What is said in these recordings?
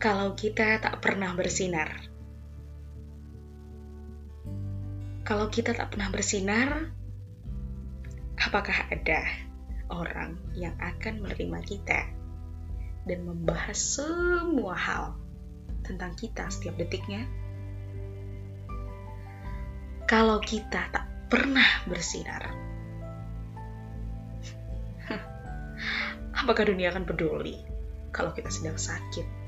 kalau kita tak pernah bersinar. Kalau kita tak pernah bersinar, apakah ada orang yang akan menerima kita dan membahas semua hal tentang kita setiap detiknya? Kalau kita tak pernah bersinar, apakah dunia akan peduli kalau kita sedang sakit,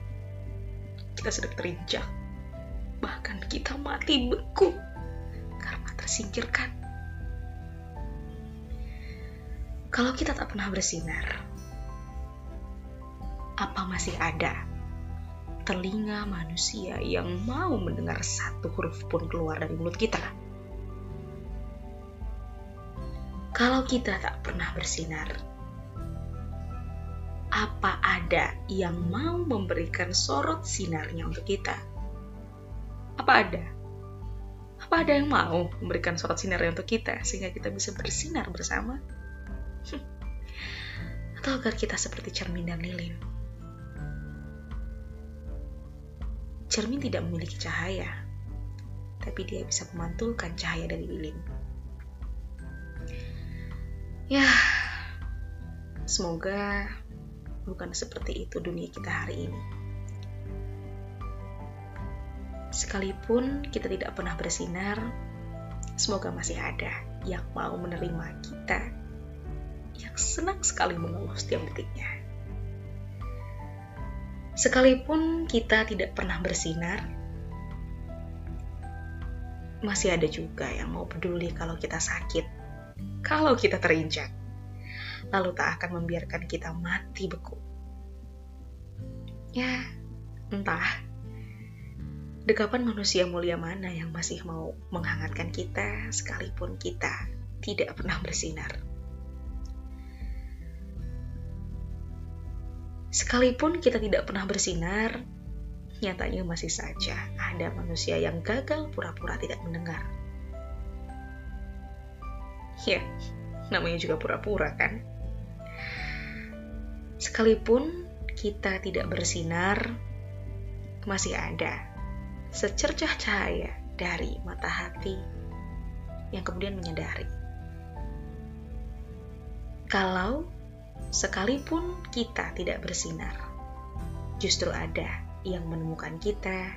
kita sedang terinjak, bahkan kita mati beku karena tersingkirkan? Kalau kita tak pernah bersinar, apa masih ada telinga manusia yang mau mendengar satu huruf pun keluar dari mulut kita? Kalau kita tak pernah bersinar, apa ada yang mau memberikan sorot sinarnya untuk kita? Apa ada? Apa ada yang mau memberikan sorot sinarnya untuk kita sehingga kita bisa bersinar bersama? Atau agar kita seperti cermin dan lilin? Cermin tidak memiliki cahaya, tapi dia bisa memantulkan cahaya dari lilin. Ya, semoga bukan seperti itu dunia kita hari ini. Sekalipun kita tidak pernah bersinar, semoga masih ada yang mau menerima kita yang senang sekali mengeluh setiap detiknya. Sekalipun kita tidak pernah bersinar, masih ada juga yang mau peduli kalau kita sakit, kalau kita terinjak, lalu tak akan membiarkan kita mati beku. Ya, entah dekapan manusia mulia mana yang masih mau menghangatkan kita sekalipun kita tidak pernah bersinar. Sekalipun kita tidak pernah bersinar, nyatanya masih saja ada manusia yang gagal pura-pura tidak mendengar. Ya, namanya juga pura-pura kan? Sekalipun kita tidak bersinar, masih ada secercah cahaya dari mata hati yang kemudian menyadari kalau sekalipun kita tidak bersinar, justru ada yang menemukan kita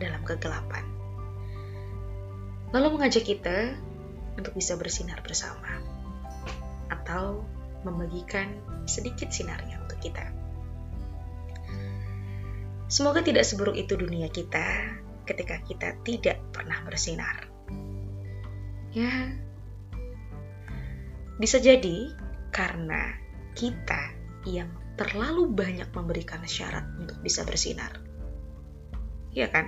dalam kegelapan. Lalu mengajak kita untuk bisa bersinar bersama, atau membagikan sedikit sinarnya untuk kita. Semoga tidak seburuk itu dunia kita ketika kita tidak pernah bersinar. Ya, bisa jadi karena kita yang terlalu banyak memberikan syarat untuk bisa bersinar. Iya kan?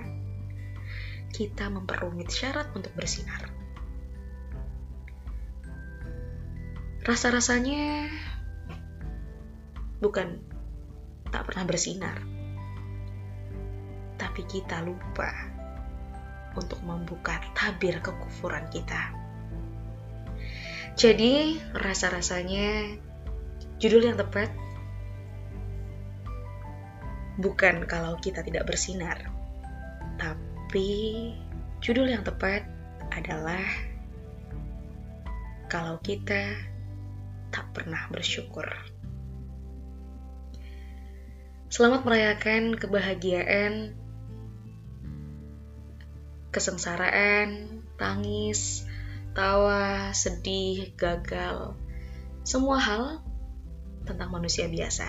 Kita memperumit syarat untuk bersinar. Rasa-rasanya bukan tak pernah bersinar, tapi kita lupa untuk membuka tabir kekufuran kita. Jadi, rasa-rasanya judul yang tepat bukan kalau kita tidak bersinar, tapi judul yang tepat adalah kalau kita tak pernah bersyukur. Selamat merayakan kebahagiaan kesengsaraan, tangis, tawa, sedih, gagal, semua hal tentang manusia biasa.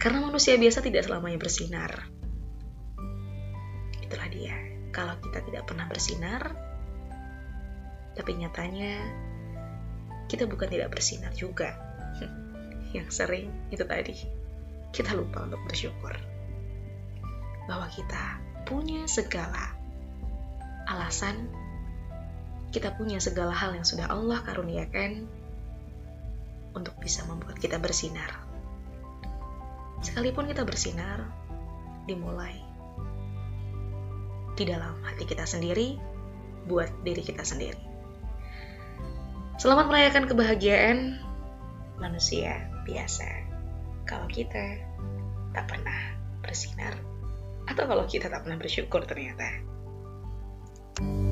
Karena manusia biasa tidak selamanya bersinar. Itulah dia. Kalau kita tidak pernah bersinar, tapi nyatanya kita bukan tidak bersinar juga. Yang sering itu tadi, kita lupa untuk bersyukur bahwa kita punya segala alasan, kita punya segala hal yang sudah Allah karuniakan untuk bisa membuat kita bersinar. Sekalipun kita bersinar, dimulai di dalam hati kita sendiri, buat diri kita sendiri. Selamat merayakan kebahagiaan manusia biasa. Kalau kita tak pernah bersinar atau kalau kita tak pernah bersyukur ternyata. thank you